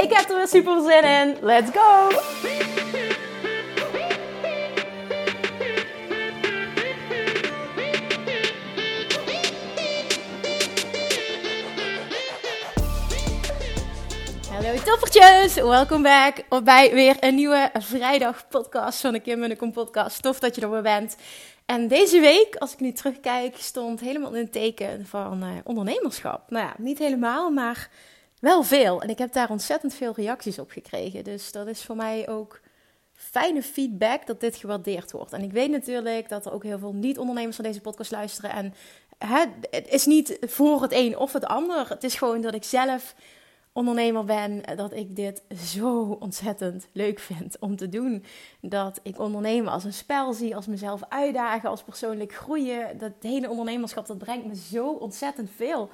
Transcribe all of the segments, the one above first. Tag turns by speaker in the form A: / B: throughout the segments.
A: Ik heb er weer super zin in. Let's go! Hallo toppertjes, welkom back bij weer een nieuwe vrijdag podcast van de Kim en de Kom podcast. Tof dat je er weer bent. En deze week, als ik nu terugkijk, stond helemaal in het teken van uh, ondernemerschap. Nou ja, niet helemaal, maar wel veel. En ik heb daar ontzettend veel reacties op gekregen. Dus dat is voor mij ook fijne feedback dat dit gewaardeerd wordt. En ik weet natuurlijk dat er ook heel veel niet-ondernemers van deze podcast luisteren. En het is niet voor het een of het ander. Het is gewoon dat ik zelf ondernemer ben, dat ik dit zo ontzettend leuk vind om te doen. Dat ik ondernemen als een spel zie, als mezelf uitdagen, als persoonlijk groeien. Dat hele ondernemerschap, dat brengt me zo ontzettend veel.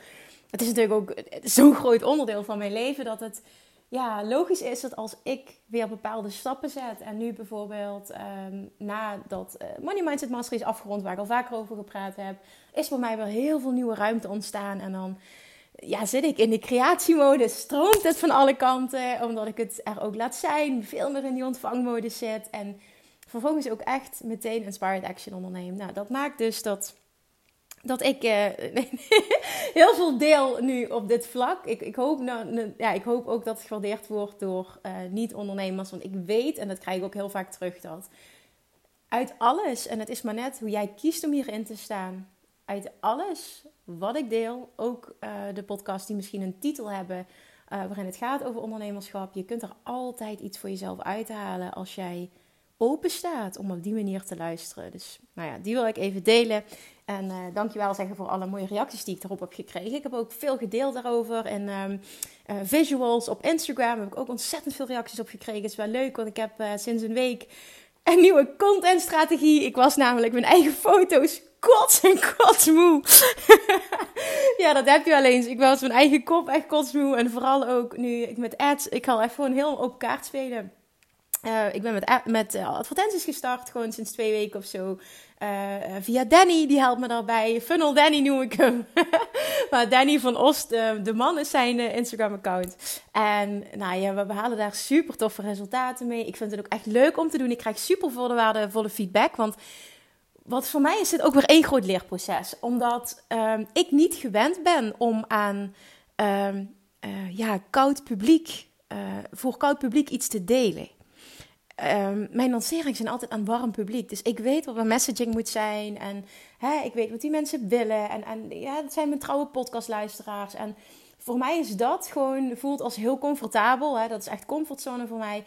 A: Het is natuurlijk ook zo'n groot onderdeel van mijn leven dat het ja, logisch is dat als ik weer bepaalde stappen zet. En nu bijvoorbeeld um, nadat uh, Money Mindset Mastery is afgerond, waar ik al vaker over gepraat heb, is voor mij weer heel veel nieuwe ruimte ontstaan. En dan ja, zit ik in de creatiemodus, stroomt het van alle kanten, omdat ik het er ook laat zijn, veel meer in die ontvangmodus zit en vervolgens ook echt meteen inspired action onderneem. Nou, dat maakt dus dat, dat ik uh, heel veel deel nu op dit vlak. Ik, ik, hoop, nou, ja, ik hoop ook dat het gewaardeerd wordt door uh, niet-ondernemers, want ik weet, en dat krijg ik ook heel vaak terug, dat uit alles, en het is maar net hoe jij kiest om hierin te staan, uit alles wat ik deel, ook uh, de podcasts die misschien een titel hebben waarin het gaat over ondernemerschap, je kunt er altijd iets voor jezelf uithalen als jij open staat om op die manier te luisteren. Dus nou ja, die wil ik even delen. En uh, dankjewel zeggen voor alle mooie reacties die ik erop heb gekregen. Ik heb ook veel gedeeld daarover. En um, uh, visuals op Instagram heb ik ook ontzettend veel reacties op gekregen. Het is wel leuk, want ik heb uh, sinds een week een nieuwe contentstrategie. Ik was namelijk mijn eigen foto's kots en kotsmoe. ja, dat heb je alleen. Ik was mijn eigen kop echt kotsmoe. En vooral ook nu ik met ads, ik ga echt gewoon heel op kaart spelen. Uh, ik ben met, met uh, advertenties gestart, gewoon sinds twee weken of zo. Uh, via Danny, die helpt me daarbij. Funnel Danny noem ik hem. maar Danny van Oost, de man, is zijn Instagram-account. En nou ja, we behalen daar super toffe resultaten mee. Ik vind het ook echt leuk om te doen. Ik krijg super veel waardevolle feedback. Want wat voor mij is dit ook weer één groot leerproces. Omdat um, ik niet gewend ben om aan uh, ja, koud publiek, voor koud publiek iets te delen. Um, mijn lanceringen zijn altijd aan warm publiek. Dus ik weet wat mijn messaging moet zijn. En hè, ik weet wat die mensen willen. En, en ja, dat zijn mijn trouwe podcastluisteraars. En voor mij is dat gewoon, voelt als heel comfortabel. Hè? Dat is echt comfortzone voor mij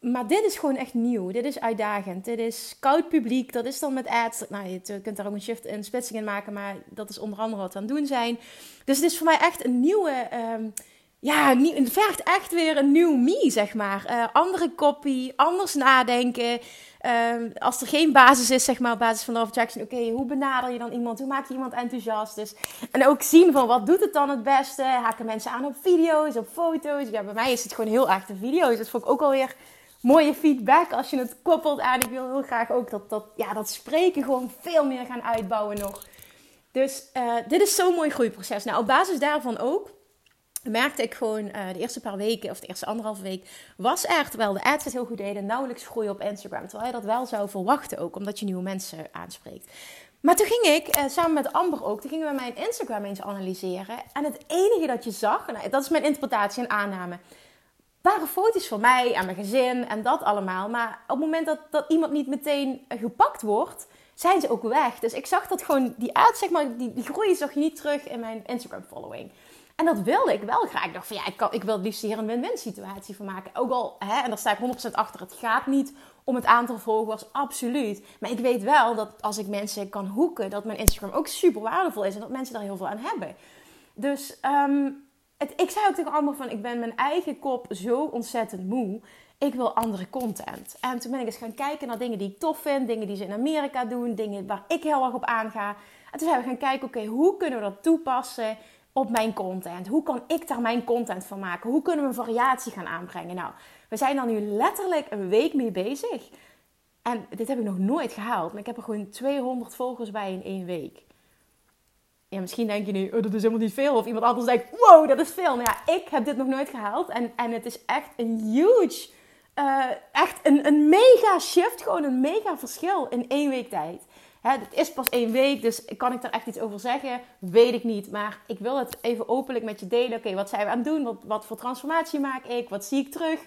A: maar dit is gewoon echt nieuw. Dit is uitdagend. Dit is koud publiek. Dat is dan met ads. Nou, je kunt daar ook een shift en splitsing in maken. Maar dat is onder andere wat we aan het doen zijn. Dus het is voor mij echt een nieuwe... Um, ja, het vergt echt weer een nieuw me, zeg maar. Uh, andere copy, anders nadenken. Uh, als er geen basis is, zeg maar, op basis van de Attraction. Oké, hoe benader je dan iemand? Hoe maak je iemand enthousiast? Dus, en ook zien van, wat doet het dan het beste? Haken mensen aan op video's, op foto's? Ja, bij mij is het gewoon heel erg de video's. Dat vond ik ook alweer mooie feedback als je het koppelt aan. Ik wil heel graag ook dat, dat, ja, dat spreken gewoon veel meer gaan uitbouwen nog. Dus uh, dit is zo'n mooi groeiproces. Nou, op basis daarvan ook merkte ik gewoon uh, de eerste paar weken of de eerste anderhalve week was er, terwijl de ads het heel goed deden, nauwelijks groei op Instagram. Terwijl je dat wel zou verwachten ook, omdat je nieuwe mensen aanspreekt. Maar toen ging ik, uh, samen met Amber ook, toen gingen we mijn Instagram eens analyseren. En het enige dat je zag, nou, dat is mijn interpretatie en aanname waren foto's van mij en mijn gezin en dat allemaal. Maar op het moment dat, dat iemand niet meteen gepakt wordt, zijn ze ook weg. Dus ik zag dat gewoon, die uit, zeg maar, die, die groei zag je niet terug in mijn Instagram following. En dat wilde ik wel graag. Ik dacht van ja, ik, ik wil het liefst hier een win-win situatie van maken. Ook al, hè, en daar sta ik 100% achter, het gaat niet om het aantal volgers, absoluut. Maar ik weet wel dat als ik mensen kan hoeken, dat mijn Instagram ook super waardevol is en dat mensen daar heel veel aan hebben. Dus um, het, ik zei ook tegen allemaal van, ik ben mijn eigen kop zo ontzettend moe. Ik wil andere content. En toen ben ik eens gaan kijken naar dingen die ik tof vind. Dingen die ze in Amerika doen. Dingen waar ik heel erg op aanga. En toen zijn we gaan kijken, oké, hoe kunnen we dat toepassen op mijn content? Hoe kan ik daar mijn content van maken? Hoe kunnen we een variatie gaan aanbrengen? Nou, we zijn daar nu letterlijk een week mee bezig. En dit heb ik nog nooit gehaald. Maar ik heb er gewoon 200 volgers bij in één week. Ja, misschien denk je nu, oh, dat is helemaal niet veel. Of iemand anders denkt, wow, dat is veel. Maar ja, ik heb dit nog nooit gehaald. En, en het is echt een huge, uh, echt een, een mega shift. Gewoon een mega verschil in één week tijd. Het is pas één week, dus kan ik daar echt iets over zeggen? Weet ik niet. Maar ik wil het even openlijk met je delen. Oké, wat zijn we aan het doen? Wat, voor transformatie maak ik? Wat zie ik terug?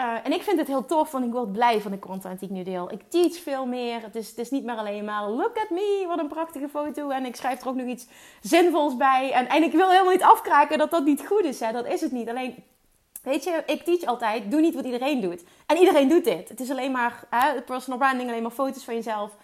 A: Uh, en ik vind het heel tof, want ik word blij van de content die ik nu deel. Ik teach veel meer. Het is, het is niet meer alleen maar look at me, wat een prachtige foto. En ik schrijf er ook nog iets zinvols bij. En, en ik wil helemaal niet afkraken dat dat niet goed is. Hè. Dat is het niet. Alleen, weet je, ik teach altijd, doe niet wat iedereen doet. En iedereen doet dit. Het is alleen maar hè, personal branding, alleen maar foto's van jezelf.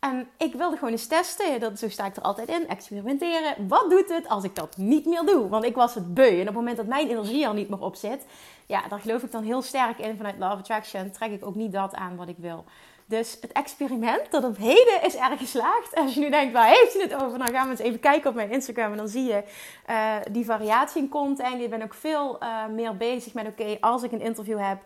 A: En ik wilde gewoon eens testen. Dat, zo sta ik er altijd in. Experimenteren. Wat doet het als ik dat niet meer doe? Want ik was het beu. En op het moment dat mijn energie al niet meer op zit. Ja, daar geloof ik dan heel sterk in. Vanuit Love Attraction trek ik ook niet dat aan wat ik wil. Dus het experiment tot op heden is erg geslaagd. Als je nu denkt, waar heeft hij het over? Dan gaan we eens even kijken op mijn Instagram. En dan zie je uh, die variatie in content. Ik ben ook veel uh, meer bezig met, oké, als ik een interview heb...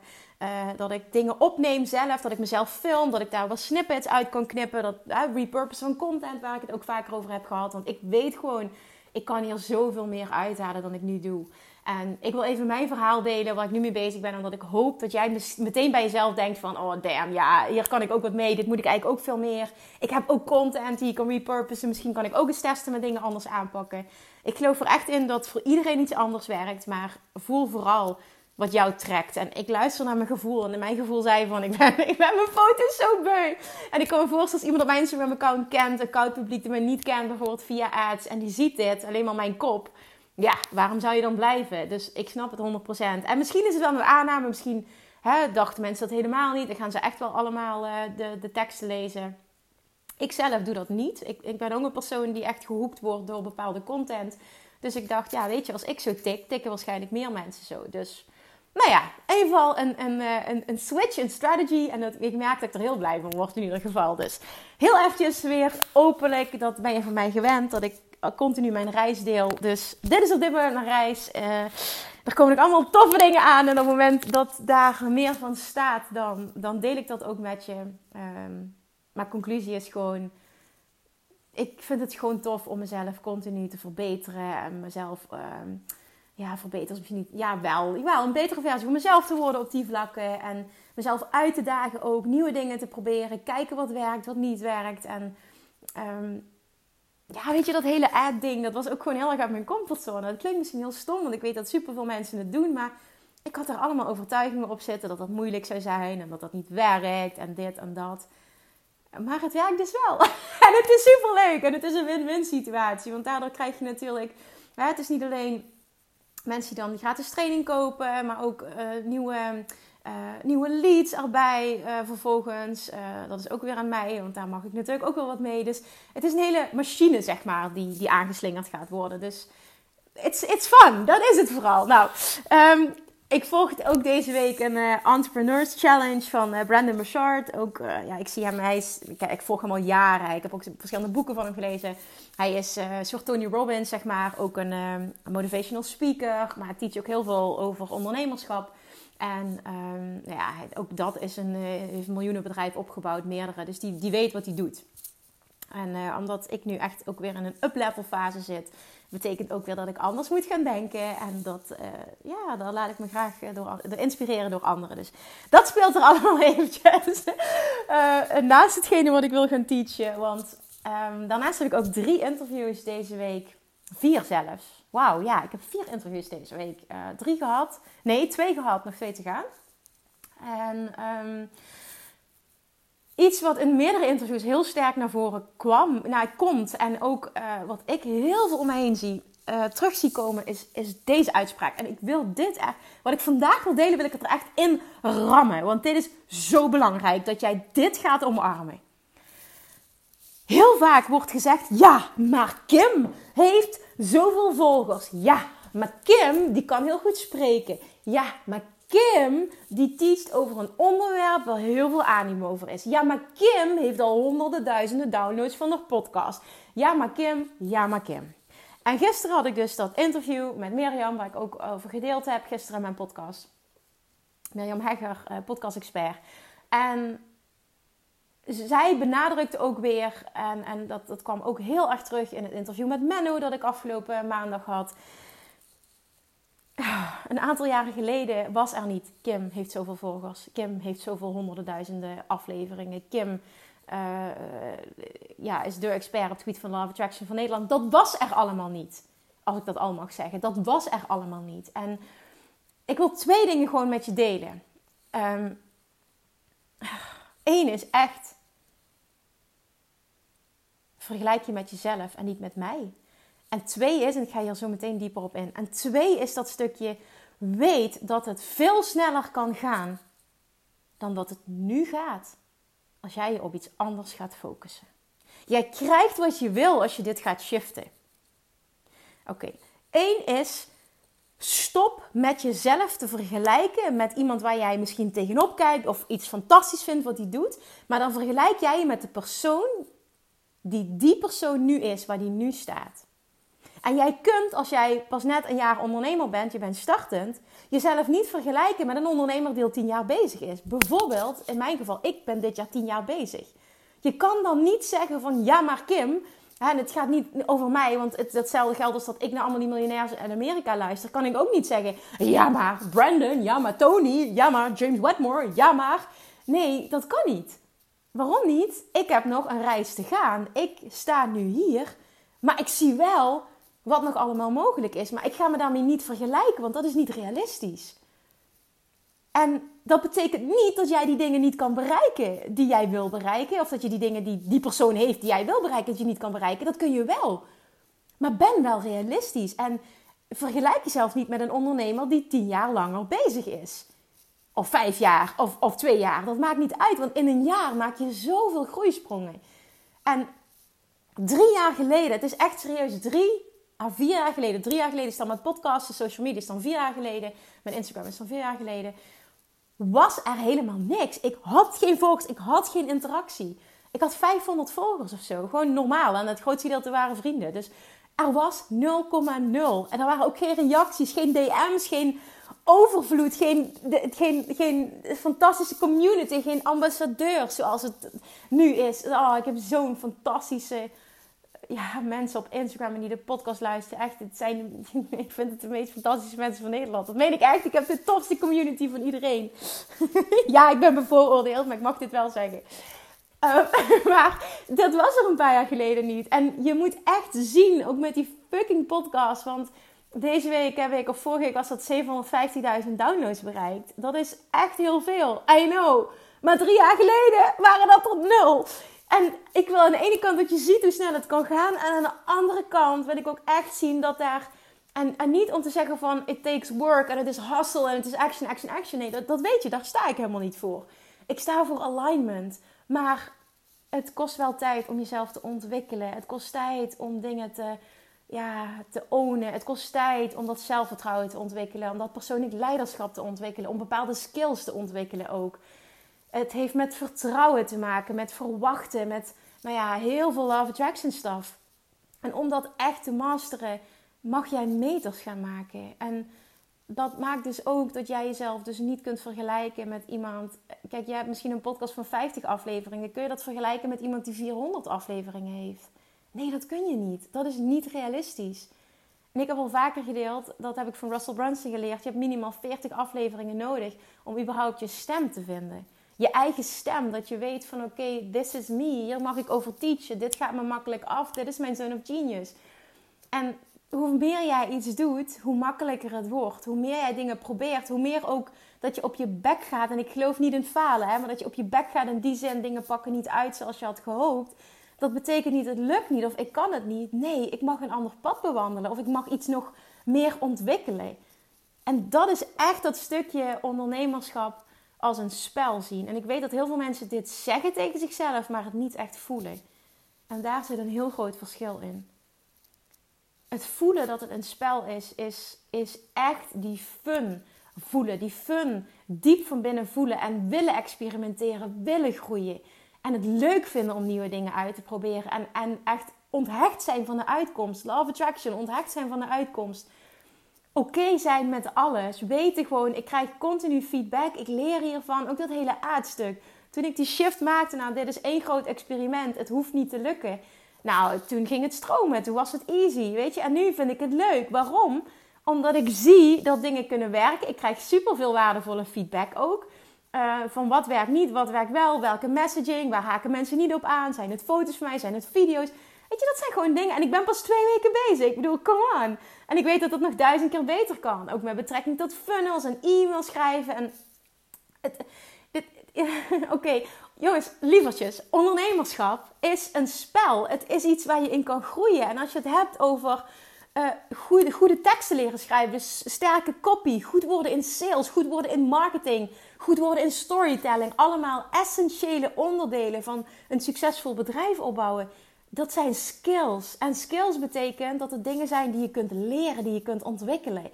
A: Uh, dat ik dingen opneem zelf, dat ik mezelf film, dat ik daar wat snippets uit kan knippen. Dat uh, repurpose van content, waar ik het ook vaker over heb gehad. Want ik weet gewoon, ik kan hier zoveel meer uithalen dan ik nu doe. En ik wil even mijn verhaal delen waar ik nu mee bezig ben. Omdat ik hoop dat jij meteen bij jezelf denkt van... Oh damn, ja, hier kan ik ook wat mee. Dit moet ik eigenlijk ook veel meer. Ik heb ook content die ik kan repurposen. Misschien kan ik ook eens testen met dingen anders aanpakken. Ik geloof er echt in dat voor iedereen iets anders werkt. Maar voel vooral wat jou trekt. En ik luister naar mijn gevoel. En mijn gevoel zei van, ik ben, ik ben mijn foto's zo beu. En ik kan me voorstellen als iemand op mijn Instagram-account kent... een koud publiek die me niet kent, bijvoorbeeld via ads... en die ziet dit, alleen maar mijn kop ja, waarom zou je dan blijven? Dus ik snap het 100%. En misschien is het wel een aanname, misschien hè, dachten mensen dat helemaal niet. Dan gaan ze echt wel allemaal uh, de, de teksten lezen. Ik zelf doe dat niet. Ik, ik ben ook een persoon die echt gehoekt wordt door bepaalde content. Dus ik dacht, ja, weet je, als ik zo tik, tikken waarschijnlijk meer mensen zo. Dus, nou ja, een, een, eh, een, een switch, een strategy. En dat, ik merk dat ik er heel blij van word in ieder geval. Dus heel eventjes weer openlijk, dat ben je van mij gewend, dat ik continu mijn reis deel. Dus dit is op dit moment een reis. Er komen ook allemaal toffe dingen aan. En op het moment dat daar meer van staat, dan, dan deel ik dat ook met je. Um, maar conclusie is gewoon... Ik vind het gewoon tof om mezelf continu te verbeteren. En mezelf... Um, ja, verbeteren misschien niet. Ja, wel. Wel, een betere versie van mezelf te worden op die vlakken. En mezelf uit te dagen ook. Nieuwe dingen te proberen. Kijken wat werkt, wat niet werkt. En um, ja, weet je, dat hele ad-ding, dat was ook gewoon heel erg uit mijn comfortzone. Dat klinkt misschien heel stom, want ik weet dat superveel mensen het doen. Maar ik had er allemaal overtuigingen op zitten dat dat moeilijk zou zijn en dat dat niet werkt en dit en dat. Maar het werkt dus wel. en het is superleuk en het is een win-win situatie. Want daardoor krijg je natuurlijk, het is niet alleen mensen die dan gratis training kopen, maar ook uh, nieuwe uh, nieuwe leads erbij uh, vervolgens. Dat is ook weer aan mij, want daar mag ik natuurlijk ook wel wat mee. Dus het is een hele machine, zeg maar, die, die aangeslingerd gaat worden. Dus it's, it's fun, dat is het vooral. Nou, um, ik volgde ook deze week een Entrepreneurs Challenge van Brandon Bouchard. Ook, ja, ik zie hem, hij is, ik, ik, volg hem al jaren. Ik heb ook verschillende boeken van hem gelezen. Hij is een soort Tony Robbins, zeg maar. Ook een, motivational speaker, maar hij teach ook heel veel over ondernemerschap. En um, ja, ook dat is een, heeft een miljoenenbedrijf opgebouwd, meerdere. Dus die, die weet wat hij doet. En uh, omdat ik nu echt ook weer in een up-level fase zit, betekent ook weer dat ik anders moet gaan denken. En dat, uh, ja, daar laat ik me graag door, door, inspireren door anderen. Dus dat speelt er allemaal eventjes. naast hetgene wat ik wil gaan teachen. Want um, daarnaast heb ik ook drie interviews deze week. Vier zelfs. Wauw, ja, ik heb vier interviews deze week. Drie gehad. Nee, twee gehad, nog twee te gaan. En um, iets wat in meerdere interviews heel sterk naar voren kwam, nou, komt en ook uh, wat ik heel veel om me heen zie, uh, terug zie komen, is, is deze uitspraak. En ik wil dit echt, wat ik vandaag wil delen, wil ik het er echt in rammen. Want dit is zo belangrijk dat jij dit gaat omarmen. Heel vaak wordt gezegd: ja, maar Kim heeft zoveel volgers. Ja, maar Kim, die kan heel goed spreken. Ja, maar Kim, die teacht over een onderwerp waar heel veel animo over is. Ja, maar Kim heeft al honderden duizenden downloads van de podcast. Ja, maar Kim, ja, maar Kim. En gisteren had ik dus dat interview met Mirjam, waar ik ook over gedeeld heb gisteren in mijn podcast. Mirjam Hegger, eh, podcast-expert. En zij benadrukte ook weer, en, en dat, dat kwam ook heel erg terug in het interview met Menno dat ik afgelopen maandag had. Een aantal jaren geleden was er niet. Kim heeft zoveel volgers. Kim heeft zoveel honderden duizenden afleveringen. Kim uh, ja, is de expert op het gebied van Love Attraction van Nederland. Dat was er allemaal niet. Als ik dat al mag zeggen. Dat was er allemaal niet. En ik wil twee dingen gewoon met je delen. Eén ehm, is echt. Vergelijk je met jezelf en niet met mij. En twee is, en ik ga hier zo meteen dieper op in. En twee is dat stukje weet dat het veel sneller kan gaan dan dat het nu gaat als jij je op iets anders gaat focussen. Jij krijgt wat je wil als je dit gaat shiften. Oké, Eén is stop met jezelf te vergelijken met iemand waar jij misschien tegenop kijkt of iets fantastisch vindt wat hij doet. Maar dan vergelijk jij je met de persoon die die persoon nu is, waar die nu staat. En jij kunt, als jij pas net een jaar ondernemer bent, je bent startend, jezelf niet vergelijken met een ondernemer die al tien jaar bezig is. Bijvoorbeeld, in mijn geval, ik ben dit jaar tien jaar bezig. Je kan dan niet zeggen van, ja maar Kim, en het gaat niet over mij, want het, hetzelfde geldt als dat ik naar allemaal die miljonairs in Amerika luister. Kan ik ook niet zeggen, ja maar Brandon, ja maar Tony, ja maar James Wedmore, ja maar. Nee, dat kan niet. Waarom niet? Ik heb nog een reis te gaan. Ik sta nu hier, maar ik zie wel wat nog allemaal mogelijk is. Maar ik ga me daarmee niet vergelijken, want dat is niet realistisch. En dat betekent niet dat jij die dingen niet kan bereiken die jij wil bereiken. Of dat je die dingen die die persoon heeft die jij wil bereiken, dat je niet kan bereiken. Dat kun je wel. Maar ben wel realistisch. En vergelijk jezelf niet met een ondernemer die tien jaar langer bezig is. Of vijf jaar, of, of twee jaar. Dat maakt niet uit, want in een jaar maak je zoveel groeisprongen. En drie jaar geleden, het is echt serieus drie ah, vier jaar geleden, drie jaar geleden is dan mijn podcast, de social media is dan vier jaar geleden, mijn Instagram is dan vier jaar geleden, was er helemaal niks. Ik had geen volgers, ik had geen interactie. Ik had 500 volgers of zo, gewoon normaal. En het grootste gedeelte waren vrienden. Dus er was 0,0. En er waren ook geen reacties, geen DM's, geen overvloed, geen, geen, geen fantastische community, geen ambassadeurs zoals het nu is. Oh, ik heb zo'n fantastische ja, mensen op Instagram en die de podcast luisteren. Echt, het zijn, ik vind het de meest fantastische mensen van Nederland. Dat meen ik echt. Ik heb de tofste community van iedereen. ja, ik ben bevooroordeeld, maar ik mag dit wel zeggen. Uh, maar dat was er een paar jaar geleden niet. En je moet echt zien, ook met die fucking podcast. Want deze week, hè, week of vorige week was dat 750.000 downloads bereikt. Dat is echt heel veel. I know. Maar drie jaar geleden waren dat tot nul. En ik wil aan de ene kant dat je ziet hoe snel het kan gaan. En aan de andere kant wil ik ook echt zien dat daar. En, en niet om te zeggen van it takes work en het is hustle en het is action, action, action. Nee, dat, dat weet je, daar sta ik helemaal niet voor. Ik sta voor alignment. Maar het kost wel tijd om jezelf te ontwikkelen. Het kost tijd om dingen te, ja, te ownen. Het kost tijd om dat zelfvertrouwen te ontwikkelen. Om dat persoonlijk leiderschap te ontwikkelen. Om bepaalde skills te ontwikkelen ook. Het heeft met vertrouwen te maken, met verwachten, met nou ja, heel veel love attraction stuff. En om dat echt te masteren, mag jij meters gaan maken. En dat maakt dus ook dat jij jezelf dus niet kunt vergelijken met iemand. Kijk, jij hebt misschien een podcast van 50 afleveringen. Kun je dat vergelijken met iemand die 400 afleveringen heeft? Nee, dat kun je niet. Dat is niet realistisch. En ik heb al vaker gedeeld, dat heb ik van Russell Brunson geleerd. Je hebt minimaal 40 afleveringen nodig om überhaupt je stem te vinden je eigen stem. Dat je weet van oké, this is me. Hier mag ik over teachen. Dit gaat me makkelijk af. Dit is mijn zone of genius. En hoe meer jij iets doet, hoe makkelijker het wordt. Hoe meer jij dingen probeert, hoe meer ook dat je op je bek gaat. En ik geloof niet in falen, hè, maar dat je op je bek gaat in die zin dingen pakken niet uit zoals je had gehoopt. Dat betekent niet het lukt niet of ik kan het niet. Nee, ik mag een ander pad bewandelen of ik mag iets nog meer ontwikkelen. En dat is echt dat stukje ondernemerschap als een spel zien. En ik weet dat heel veel mensen dit zeggen tegen zichzelf, maar het niet echt voelen. En daar zit een heel groot verschil in. Het voelen dat het een spel is, is is echt die fun voelen. Die fun diep van binnen voelen en willen experimenteren, willen groeien. En het leuk vinden om nieuwe dingen uit te proberen. En, en echt onthecht zijn van de uitkomst. Love attraction, onthecht zijn van de uitkomst. Oké zijn met alles. Weten gewoon, ik krijg continu feedback. Ik leer hiervan. Ook dat hele aardstuk. Toen ik die shift maakte, nou, dit is één groot experiment. Het hoeft niet te lukken. Nou, toen ging het stromen. Toen was het easy, weet je. En nu vind ik het leuk. Waarom? Omdat ik zie dat dingen kunnen werken. Ik krijg superveel waardevolle feedback ook. Uh, van wat werkt niet, wat werkt wel, welke messaging, waar haken mensen niet op aan. Zijn het foto's van mij, zijn het video's? Weet je, dat zijn gewoon dingen. En ik ben pas twee weken bezig. Ik bedoel, come on. En ik weet dat het nog duizend keer beter kan. Ook met betrekking tot funnels en e-mail schrijven. En Oké, jongens, lievertjes. Ondernemerschap is een spel. Het is iets waar je in kan groeien. En als je het hebt over uh, goede, goede teksten leren schrijven, dus sterke copy, goed worden in sales, goed worden in marketing, goed worden in storytelling. Allemaal essentiële onderdelen van een succesvol bedrijf opbouwen. Dat zijn skills. En skills betekent dat het dingen zijn die je kunt leren, die je kunt ontwikkelen.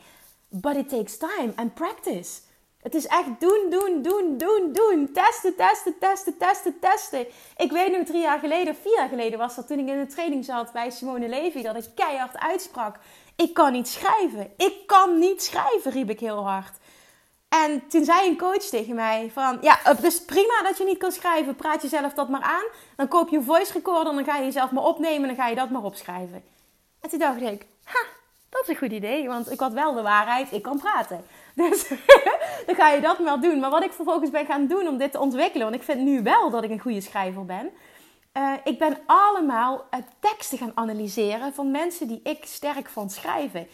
A: But it takes time and practice. Het is echt doen, doen, doen, doen, doen. Testen, testen, testen, testen, testen. Ik weet nog drie jaar geleden, vier jaar geleden was dat toen ik in de training zat bij Simone Levy, dat ik keihard uitsprak. Ik kan niet schrijven. Ik kan niet schrijven, riep ik heel hard. En toen zei een coach tegen mij van, ja, het is prima dat je niet kan schrijven. Praat jezelf dat maar aan. Dan koop je een voice recorder en dan ga je jezelf maar opnemen en dan ga je dat maar opschrijven. En toen dacht ik, ha, dat is een goed idee, want ik had wel de waarheid, ik kan praten. Dus dan ga je dat wel doen. Maar wat ik vervolgens ben gaan doen om dit te ontwikkelen, want ik vind nu wel dat ik een goede schrijver ben. Uh, ik ben allemaal uh, teksten gaan analyseren van mensen die ik sterk vond schrijven.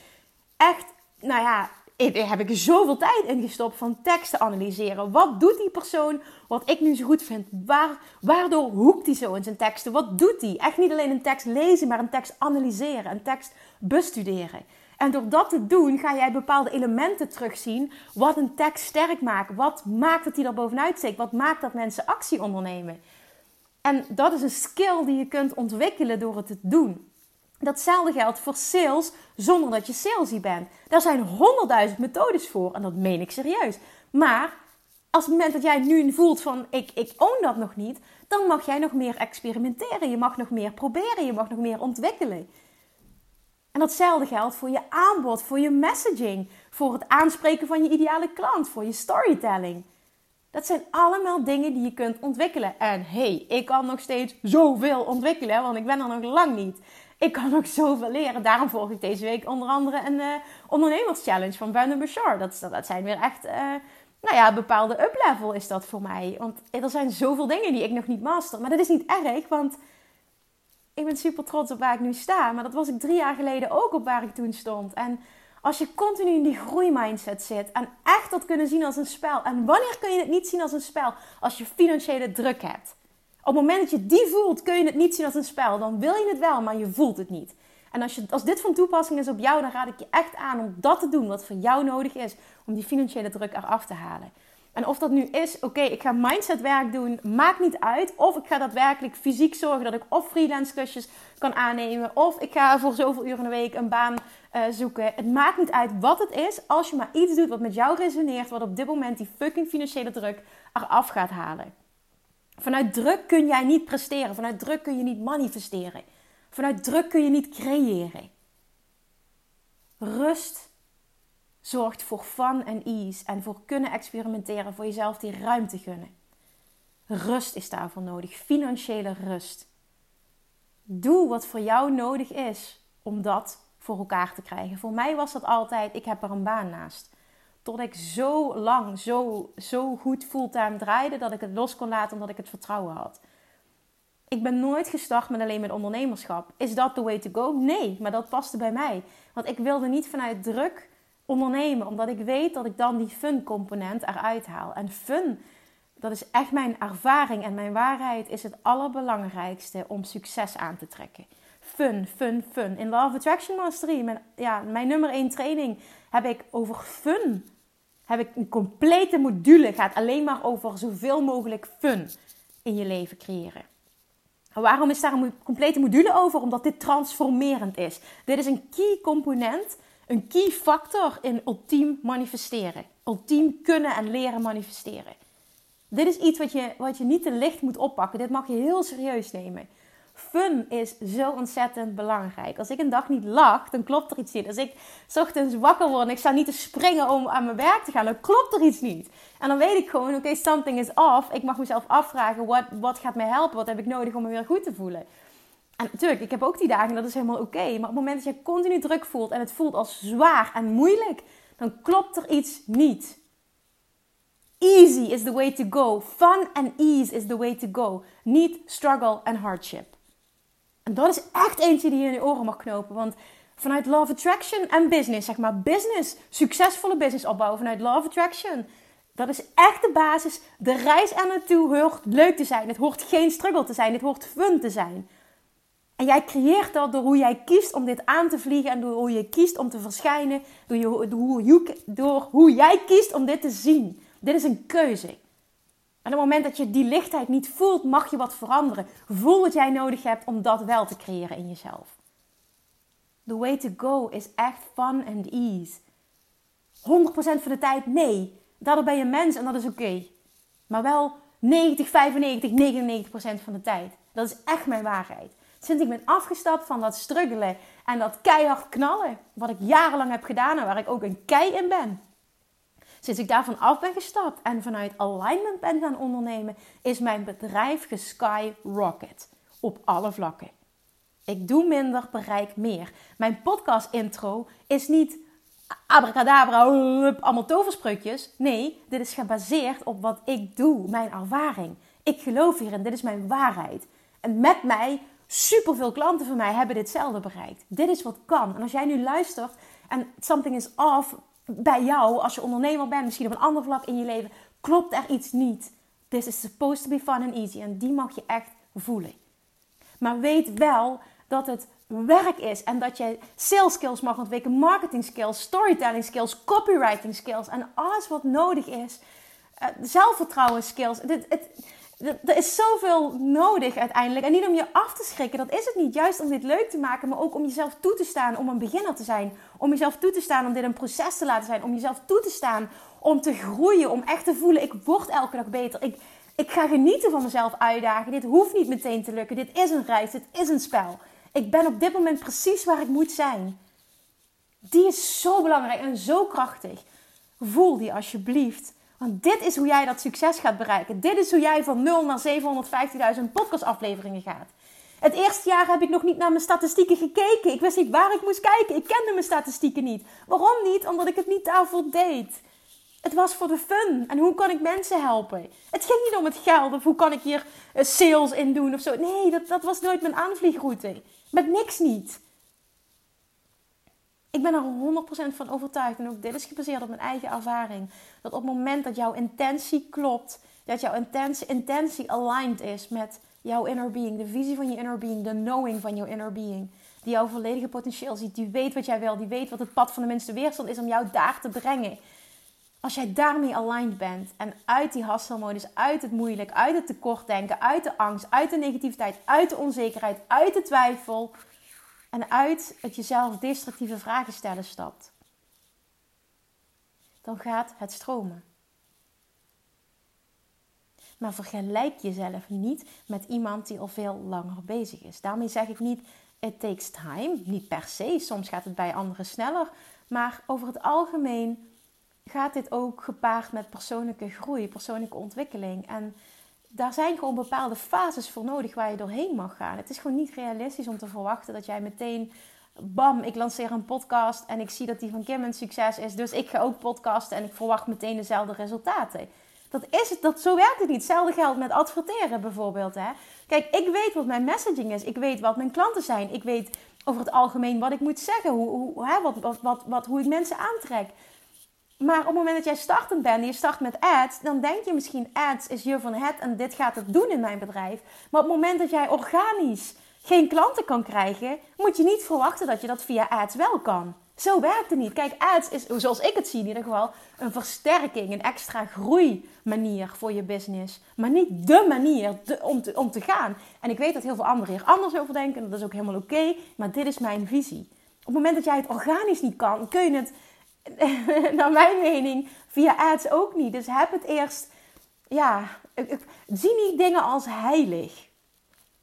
A: Echt, nou ja, daar heb ik zoveel tijd in gestopt van teksten analyseren. Wat doet die persoon wat ik nu zo goed vind? Waar, waardoor hoekt hij zo in zijn teksten? Wat doet hij? Echt niet alleen een tekst lezen, maar een tekst analyseren, een tekst bestuderen. En door dat te doen ga jij bepaalde elementen terugzien wat een tekst sterk maakt. Wat maakt dat hij er bovenuit steekt? Wat maakt dat mensen actie ondernemen? En dat is een skill die je kunt ontwikkelen door het te doen. Datzelfde geldt voor sales zonder dat je salesy bent. Daar zijn honderdduizend methodes voor en dat meen ik serieus. Maar als het moment dat jij nu voelt van ik, ik own dat nog niet, dan mag jij nog meer experimenteren. Je mag nog meer proberen, je mag nog meer ontwikkelen. En datzelfde geldt voor je aanbod, voor je messaging, voor het aanspreken van je ideale klant, voor je storytelling. Dat zijn allemaal dingen die je kunt ontwikkelen. En hey, ik kan nog steeds zoveel ontwikkelen, want ik ben er nog lang niet. Ik kan nog zoveel leren. Daarom volg ik deze week onder andere een uh, ondernemerschallenge van Brandon Bouchard. Dat, dat zijn weer echt, uh, nou ja, bepaalde up-level is dat voor mij. Want er zijn zoveel dingen die ik nog niet master. Maar dat is niet erg, want ik ben super trots op waar ik nu sta. Maar dat was ik drie jaar geleden ook op waar ik toen stond. En als je continu in die groeimindset zit en echt dat kunnen zien als een spel. En wanneer kun je het niet zien als een spel? Als je financiële druk hebt. Op het moment dat je die voelt, kun je het niet zien als een spel. Dan wil je het wel, maar je voelt het niet. En als, je, als dit van toepassing is op jou, dan raad ik je echt aan om dat te doen wat voor jou nodig is om die financiële druk eraf te halen. En of dat nu is, oké, ik ga mindsetwerk doen, maakt niet uit. Of ik ga daadwerkelijk fysiek zorgen dat ik of freelance klusjes kan aannemen. Of ik ga voor zoveel uur in de week een baan uh, zoeken. Het maakt niet uit wat het is, als je maar iets doet wat met jou resoneert. Wat op dit moment die fucking financiële druk eraf gaat halen. Vanuit druk kun jij niet presteren. Vanuit druk kun je niet manifesteren. Vanuit druk kun je niet creëren. Rust zorgt voor fun en ease en voor kunnen experimenteren, voor jezelf die ruimte gunnen. Rust is daarvoor nodig, financiële rust. Doe wat voor jou nodig is om dat voor elkaar te krijgen. Voor mij was dat altijd, ik heb er een baan naast. Tot ik zo lang, zo, zo goed fulltime draaide dat ik het los kon laten omdat ik het vertrouwen had. Ik ben nooit gestart met alleen met ondernemerschap. Is dat the way to go? Nee, maar dat paste bij mij. Want ik wilde niet vanuit druk ondernemen, omdat ik weet dat ik dan die fun component eruit haal. En fun, dat is echt mijn ervaring en mijn waarheid, is het allerbelangrijkste om succes aan te trekken. Fun, fun, fun. In Love Attraction Mastery, mijn, ja, mijn nummer 1 training, heb ik over fun. Heb ik een complete module, gaat alleen maar over zoveel mogelijk fun in je leven creëren. waarom is daar een complete module over? Omdat dit transformerend is. Dit is een key component een key factor in ultiem manifesteren. Ultiem kunnen en leren manifesteren. Dit is iets wat je, wat je niet te licht moet oppakken. Dit mag je heel serieus nemen. Fun is zo ontzettend belangrijk. Als ik een dag niet lach, dan klopt er iets niet. Als ik ochtends wakker word en ik sta niet te springen om aan mijn werk te gaan, dan klopt er iets niet. En dan weet ik gewoon, oké, something is off. Ik mag mezelf afvragen, wat, wat gaat mij helpen? Wat heb ik nodig om me weer goed te voelen? En natuurlijk, ik heb ook die dagen, dat is helemaal oké. Maar op het moment dat je continu druk voelt en het voelt als zwaar en moeilijk, dan klopt er iets niet. Easy is the way to go. Fun and ease is the way to go. Niet struggle and hardship. En dat is echt eentje die je in je oren mag knopen. Want vanuit Love Attraction en business, zeg maar business, succesvolle business opbouwen vanuit Love Attraction. Dat is echt de basis. De reis er naartoe hoort leuk te zijn. Het hoort geen struggle te zijn. Het hoort fun te zijn. En jij creëert dat door hoe jij kiest om dit aan te vliegen en door hoe je kiest om te verschijnen, door, je, hoe, door hoe jij kiest om dit te zien. Dit is een keuze. En op het moment dat je die lichtheid niet voelt, mag je wat veranderen. Voel wat jij nodig hebt om dat wel te creëren in jezelf. The way to go is echt fun and ease. 100% van de tijd nee. Daardoor ben je mens en dat is oké. Maar wel 90, 95, 99% van de tijd. Dat is echt mijn waarheid. Sinds ik ben afgestapt van dat struggelen en dat keihard knallen, wat ik jarenlang heb gedaan en waar ik ook een kei in ben. Sinds ik daarvan af ben gestapt en vanuit alignment ben gaan ondernemen, is mijn bedrijf geskyrocket. Op alle vlakken. Ik doe minder, bereik meer. Mijn podcast intro is niet abracadabra, allemaal toverspreukjes. Nee, dit is gebaseerd op wat ik doe, mijn ervaring. Ik geloof hierin, dit is mijn waarheid. En met mij Superveel klanten van mij hebben ditzelfde bereikt. Dit is wat kan. En als jij nu luistert en something is off bij jou, als je ondernemer bent, misschien op een ander vlak in je leven, klopt er iets niet. This is supposed to be fun and easy. En die mag je echt voelen. Maar weet wel dat het werk is en dat je sales skills mag ontwikkelen, marketing skills, storytelling skills, copywriting skills en alles wat nodig is. Uh, zelfvertrouwen skills. Er is zoveel nodig uiteindelijk. En niet om je af te schrikken, dat is het niet. Juist om dit leuk te maken, maar ook om jezelf toe te staan om een beginner te zijn. Om jezelf toe te staan om dit een proces te laten zijn. Om jezelf toe te staan om te groeien. Om echt te voelen, ik word elke dag beter. Ik, ik ga genieten van mezelf uitdagen. Dit hoeft niet meteen te lukken. Dit is een reis, dit is een spel. Ik ben op dit moment precies waar ik moet zijn. Die is zo belangrijk en zo krachtig. Voel die alsjeblieft dit is hoe jij dat succes gaat bereiken. Dit is hoe jij van 0 naar 750.000 podcastafleveringen gaat. Het eerste jaar heb ik nog niet naar mijn statistieken gekeken. Ik wist niet waar ik moest kijken. Ik kende mijn statistieken niet. Waarom niet? Omdat ik het niet daarvoor deed. Het was voor de fun. En hoe kan ik mensen helpen? Het ging niet om het geld of hoe kan ik hier eh, sales in doen of zo. Nee, dat, dat was nooit mijn aanvliegroute. Met niks niet. Ik ben er 100% van overtuigd, en ook dit is gebaseerd op mijn eigen ervaring, dat op het moment dat jouw intentie klopt, dat jouw intentie, aligned is met jouw inner being, de visie van je inner being, de knowing van jouw inner being, die jouw volledige potentieel ziet, die weet wat jij wil, die weet wat het pad van de minste weerstand is om jou daar te brengen. Als jij daarmee aligned bent en uit die hustle uit het moeilijk, uit het tekortdenken, uit de angst, uit de negativiteit, uit de onzekerheid, uit de twijfel, en uit het jezelf destructieve vragen stellen stapt, dan gaat het stromen. Maar vergelijk jezelf niet met iemand die al veel langer bezig is. Daarmee zeg ik niet, it takes time. Niet per se, soms gaat het bij anderen sneller. Maar over het algemeen gaat dit ook gepaard met persoonlijke groei, persoonlijke ontwikkeling. En daar zijn gewoon bepaalde fases voor nodig waar je doorheen mag gaan. Het is gewoon niet realistisch om te verwachten dat jij meteen, bam, ik lanceer een podcast en ik zie dat die van Kim een succes is. Dus ik ga ook podcasten en ik verwacht meteen dezelfde resultaten. Dat is het, dat, zo werkt het niet. Hetzelfde geldt met adverteren bijvoorbeeld. Hè? Kijk, ik weet wat mijn messaging is. Ik weet wat mijn klanten zijn. Ik weet over het algemeen wat ik moet zeggen. Hoe, hoe, hè, wat, wat, wat, hoe ik mensen aantrek. Maar op het moment dat jij startend bent en je start met ads, dan denk je misschien ads is hier van het en dit gaat het doen in mijn bedrijf. Maar op het moment dat jij organisch geen klanten kan krijgen, moet je niet verwachten dat je dat via ads wel kan. Zo werkt het niet. Kijk, ads is, zoals ik het zie in ieder geval, een versterking, een extra groeimanier voor je business. Maar niet de manier om te gaan. En ik weet dat heel veel anderen hier anders over denken, dat is ook helemaal oké, maar dit is mijn visie. Op het moment dat jij het organisch niet kan, kun je het, naar mijn mening, via ads ook niet. Dus heb het eerst, ja, zie niet dingen als heilig.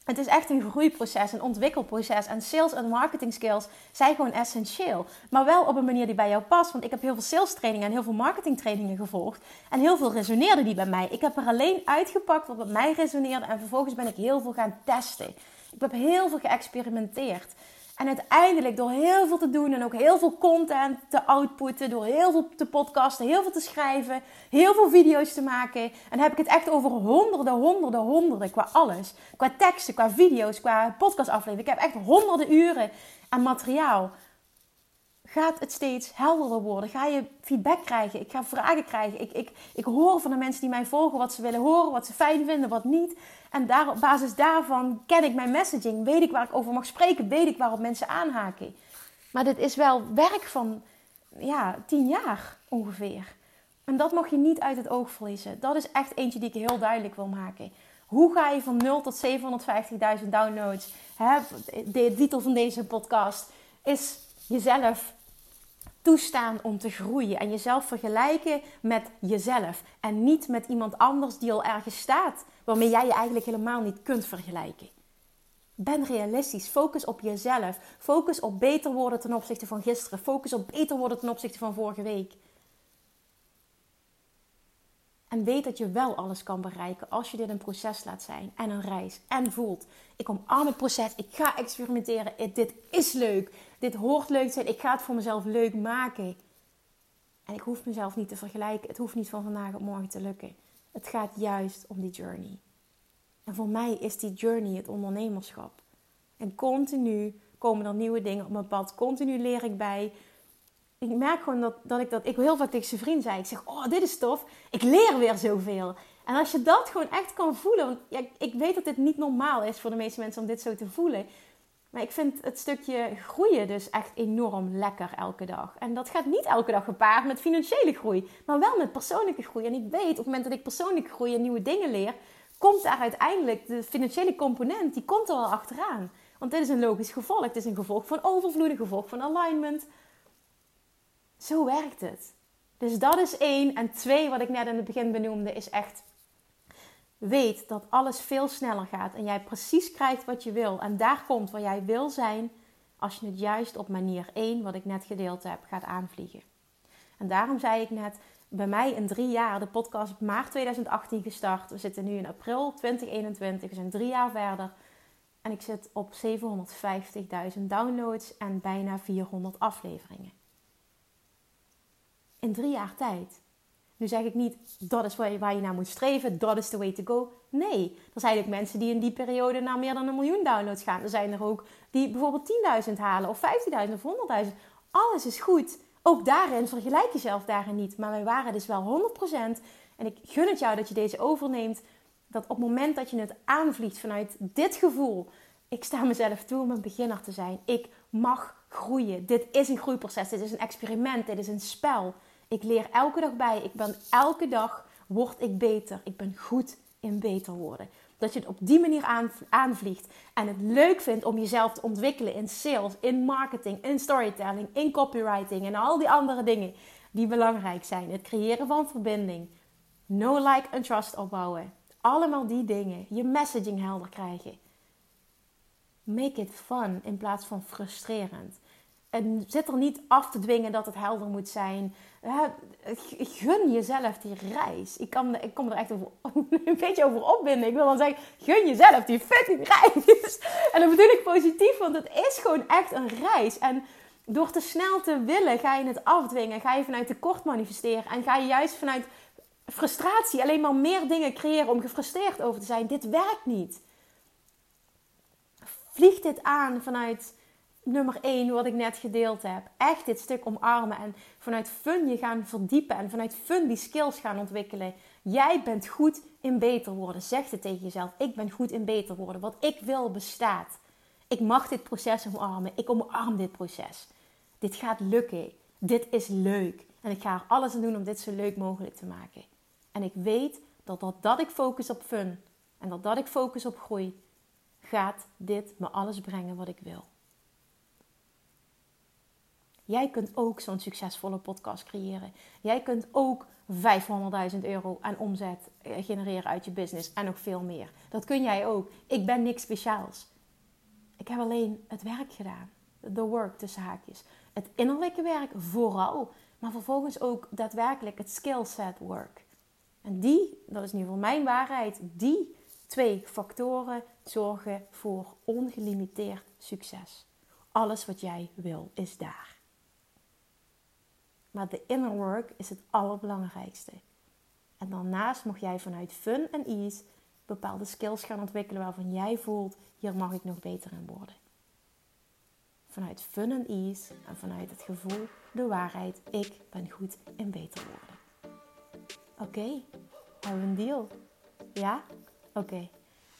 A: Het is echt een groeiproces, een ontwikkelproces. En sales en marketing skills zijn gewoon essentieel. Maar wel op een manier die bij jou past. Want ik heb heel veel sales trainingen en heel veel marketing trainingen gevolgd. En heel veel resoneerde die bij mij. Ik heb er alleen uitgepakt wat bij mij resoneerde. En vervolgens ben ik heel veel gaan testen. Ik heb heel veel geëxperimenteerd. En uiteindelijk door heel veel te doen en ook heel veel content te outputten, door heel veel te podcasten, heel veel te schrijven, heel veel video's te maken. En heb ik het echt over honderden, honderden, honderden qua alles. Qua teksten, qua video's, qua podcastafleveringen. Ik heb echt honderden uren aan materiaal gaat het steeds helderder worden. Ga je feedback krijgen. Ik ga vragen krijgen. Ik, ik, ik hoor van de mensen die mij volgen wat ze willen horen, wat ze fijn vinden, wat niet. En daar, op basis daarvan ken ik mijn messaging. Weet ik waar ik over mag spreken. Weet ik waarop mensen aanhaken. Maar dit is wel werk van ja, tien jaar ongeveer. En dat mag je niet uit het oog verliezen. Dat is echt eentje die ik heel duidelijk wil maken. Hoe ga je van 0 tot 750.000 downloads? Hè? De titel van deze podcast is jezelf toestaan om te groeien en jezelf vergelijken met jezelf en niet met iemand anders die al ergens staat, waarmee jij je eigenlijk helemaal niet kunt vergelijken. Ben realistisch. Focus op jezelf. Focus op beter worden ten opzichte van gisteren. Focus op beter worden ten opzichte van vorige week. En weet dat je wel alles kan bereiken als je dit een proces laat zijn en een reis. En voelt, ik omarm het proces, ik ga experimenteren, dit is leuk, dit hoort leuk te zijn, ik ga het voor mezelf leuk maken. En ik hoef mezelf niet te vergelijken, het hoeft niet van vandaag op morgen te lukken. Het gaat juist om die journey. En voor mij is die journey het ondernemerschap. En continu komen er nieuwe dingen op mijn pad, continu leer ik bij ik merk gewoon dat, dat ik dat... Ik heel vaak tegen zijn vriend zei. Ik zeg, oh, dit is tof. Ik leer weer zoveel. En als je dat gewoon echt kan voelen... Want ja, ik weet dat dit niet normaal is voor de meeste mensen om dit zo te voelen. Maar ik vind het stukje groeien dus echt enorm lekker elke dag. En dat gaat niet elke dag gepaard met financiële groei. Maar wel met persoonlijke groei. En ik weet, op het moment dat ik persoonlijk groei en nieuwe dingen leer... Komt daar uiteindelijk de financiële component, die komt er wel achteraan. Want dit is een logisch gevolg. Het is een gevolg van overvloed, een gevolg van alignment zo werkt het. Dus dat is één. En twee, wat ik net in het begin benoemde, is echt weet dat alles veel sneller gaat en jij precies krijgt wat je wil. En daar komt waar jij wil zijn als je het juist op manier 1, wat ik net gedeeld heb, gaat aanvliegen. En daarom zei ik net, bij mij in drie jaar, de podcast maart 2018 gestart. We zitten nu in april 2021, we zijn drie jaar verder. En ik zit op 750.000 downloads en bijna 400 afleveringen in drie jaar tijd. Nu zeg ik niet, dat is waar je, waar je naar moet streven, dat is the way to go. Nee, er zijn ook mensen die in die periode naar meer dan een miljoen downloads gaan. Er zijn er ook die bijvoorbeeld 10.000 halen of 15.000 of 100.000. Alles is goed. Ook daarin vergelijk jezelf daarin niet. Maar wij waren dus wel 100%. En ik gun het jou dat je deze overneemt. Dat op het moment dat je het aanvliegt vanuit dit gevoel. Ik sta mezelf toe om een beginner te zijn. Ik mag groeien. Dit is een groeiproces. Dit is een experiment. Dit is een spel. Ik leer elke dag bij. Ik ben elke dag word ik beter. Ik ben goed in beter worden. Dat je het op die manier aanvliegt en het leuk vindt om jezelf te ontwikkelen in sales, in marketing, in storytelling, in copywriting en al die andere dingen die belangrijk zijn. Het creëren van verbinding, no like en trust opbouwen. Allemaal die dingen. Je messaging helder krijgen. Make it fun in plaats van frustrerend. En zit er niet af te dwingen dat het helder moet zijn. Gun jezelf die reis. Ik, kan, ik kom er echt een beetje over opbinden. Ik wil dan zeggen, gun jezelf die fucking reis. En dat bedoel ik positief, want het is gewoon echt een reis. En door te snel te willen, ga je het afdwingen. Ga je vanuit tekort manifesteren. En ga je juist vanuit frustratie alleen maar meer dingen creëren om gefrustreerd over te zijn. Dit werkt niet. Vlieg dit aan vanuit nummer 1, wat ik net gedeeld heb. Echt dit stuk omarmen en vanuit fun je gaan verdiepen en vanuit fun die skills gaan ontwikkelen. Jij bent goed in beter worden. Zeg het tegen jezelf. Ik ben goed in beter worden. Wat ik wil bestaat. Ik mag dit proces omarmen. Ik omarm dit proces. Dit gaat lukken. Dit is leuk. En ik ga er alles aan doen om dit zo leuk mogelijk te maken. En ik weet dat dat ik focus op fun en dat dat ik focus op groei, gaat dit me alles brengen wat ik wil. Jij kunt ook zo'n succesvolle podcast creëren. Jij kunt ook 500.000 euro aan omzet eh, genereren uit je business en nog veel meer. Dat kun jij ook. Ik ben niks speciaals. Ik heb alleen het werk gedaan. The work tussen haakjes. Het innerlijke werk vooral, maar vervolgens ook daadwerkelijk het skillset work. En die, dat is nu voor mijn waarheid, die twee factoren zorgen voor ongelimiteerd succes. Alles wat jij wil is daar. Maar de inner work is het allerbelangrijkste. En daarnaast mag jij vanuit fun en ease bepaalde skills gaan ontwikkelen waarvan jij voelt, hier mag ik nog beter in worden. Vanuit fun en ease en vanuit het gevoel, de waarheid, ik ben goed in beter worden. Oké, hebben we een deal? Ja? Oké.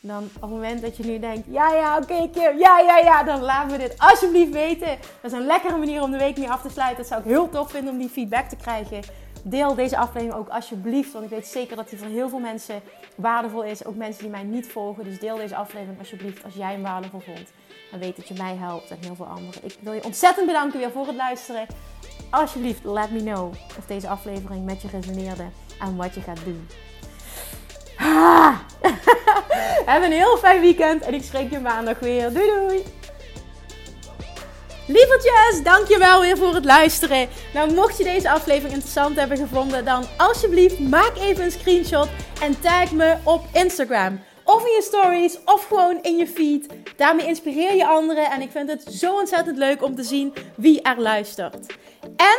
A: Dan op het moment dat je nu denkt, ja, ja, oké, Kim, ja, ja, ja, dan laat me dit alsjeblieft weten. Dat is een lekkere manier om de week mee af te sluiten. Dat zou ik heel tof vinden om die feedback te krijgen. Deel deze aflevering ook alsjeblieft, want ik weet zeker dat die voor heel veel mensen waardevol is. Ook mensen die mij niet volgen. Dus deel deze aflevering alsjeblieft als jij hem waardevol vond. Dan weet dat je mij helpt en heel veel anderen. Ik wil je ontzettend bedanken weer voor het luisteren. Alsjeblieft, let me know of deze aflevering met je resoneerde en wat je gaat doen. Heb een heel fijn weekend en ik spreek je maandag weer. Doei doei! Lievertjes, dankjewel weer voor het luisteren. Nou, mocht je deze aflevering interessant hebben gevonden, dan alsjeblieft maak even een screenshot en tag me op Instagram. Of in je stories, of gewoon in je feed. Daarmee inspireer je anderen en ik vind het zo ontzettend leuk om te zien wie er luistert. En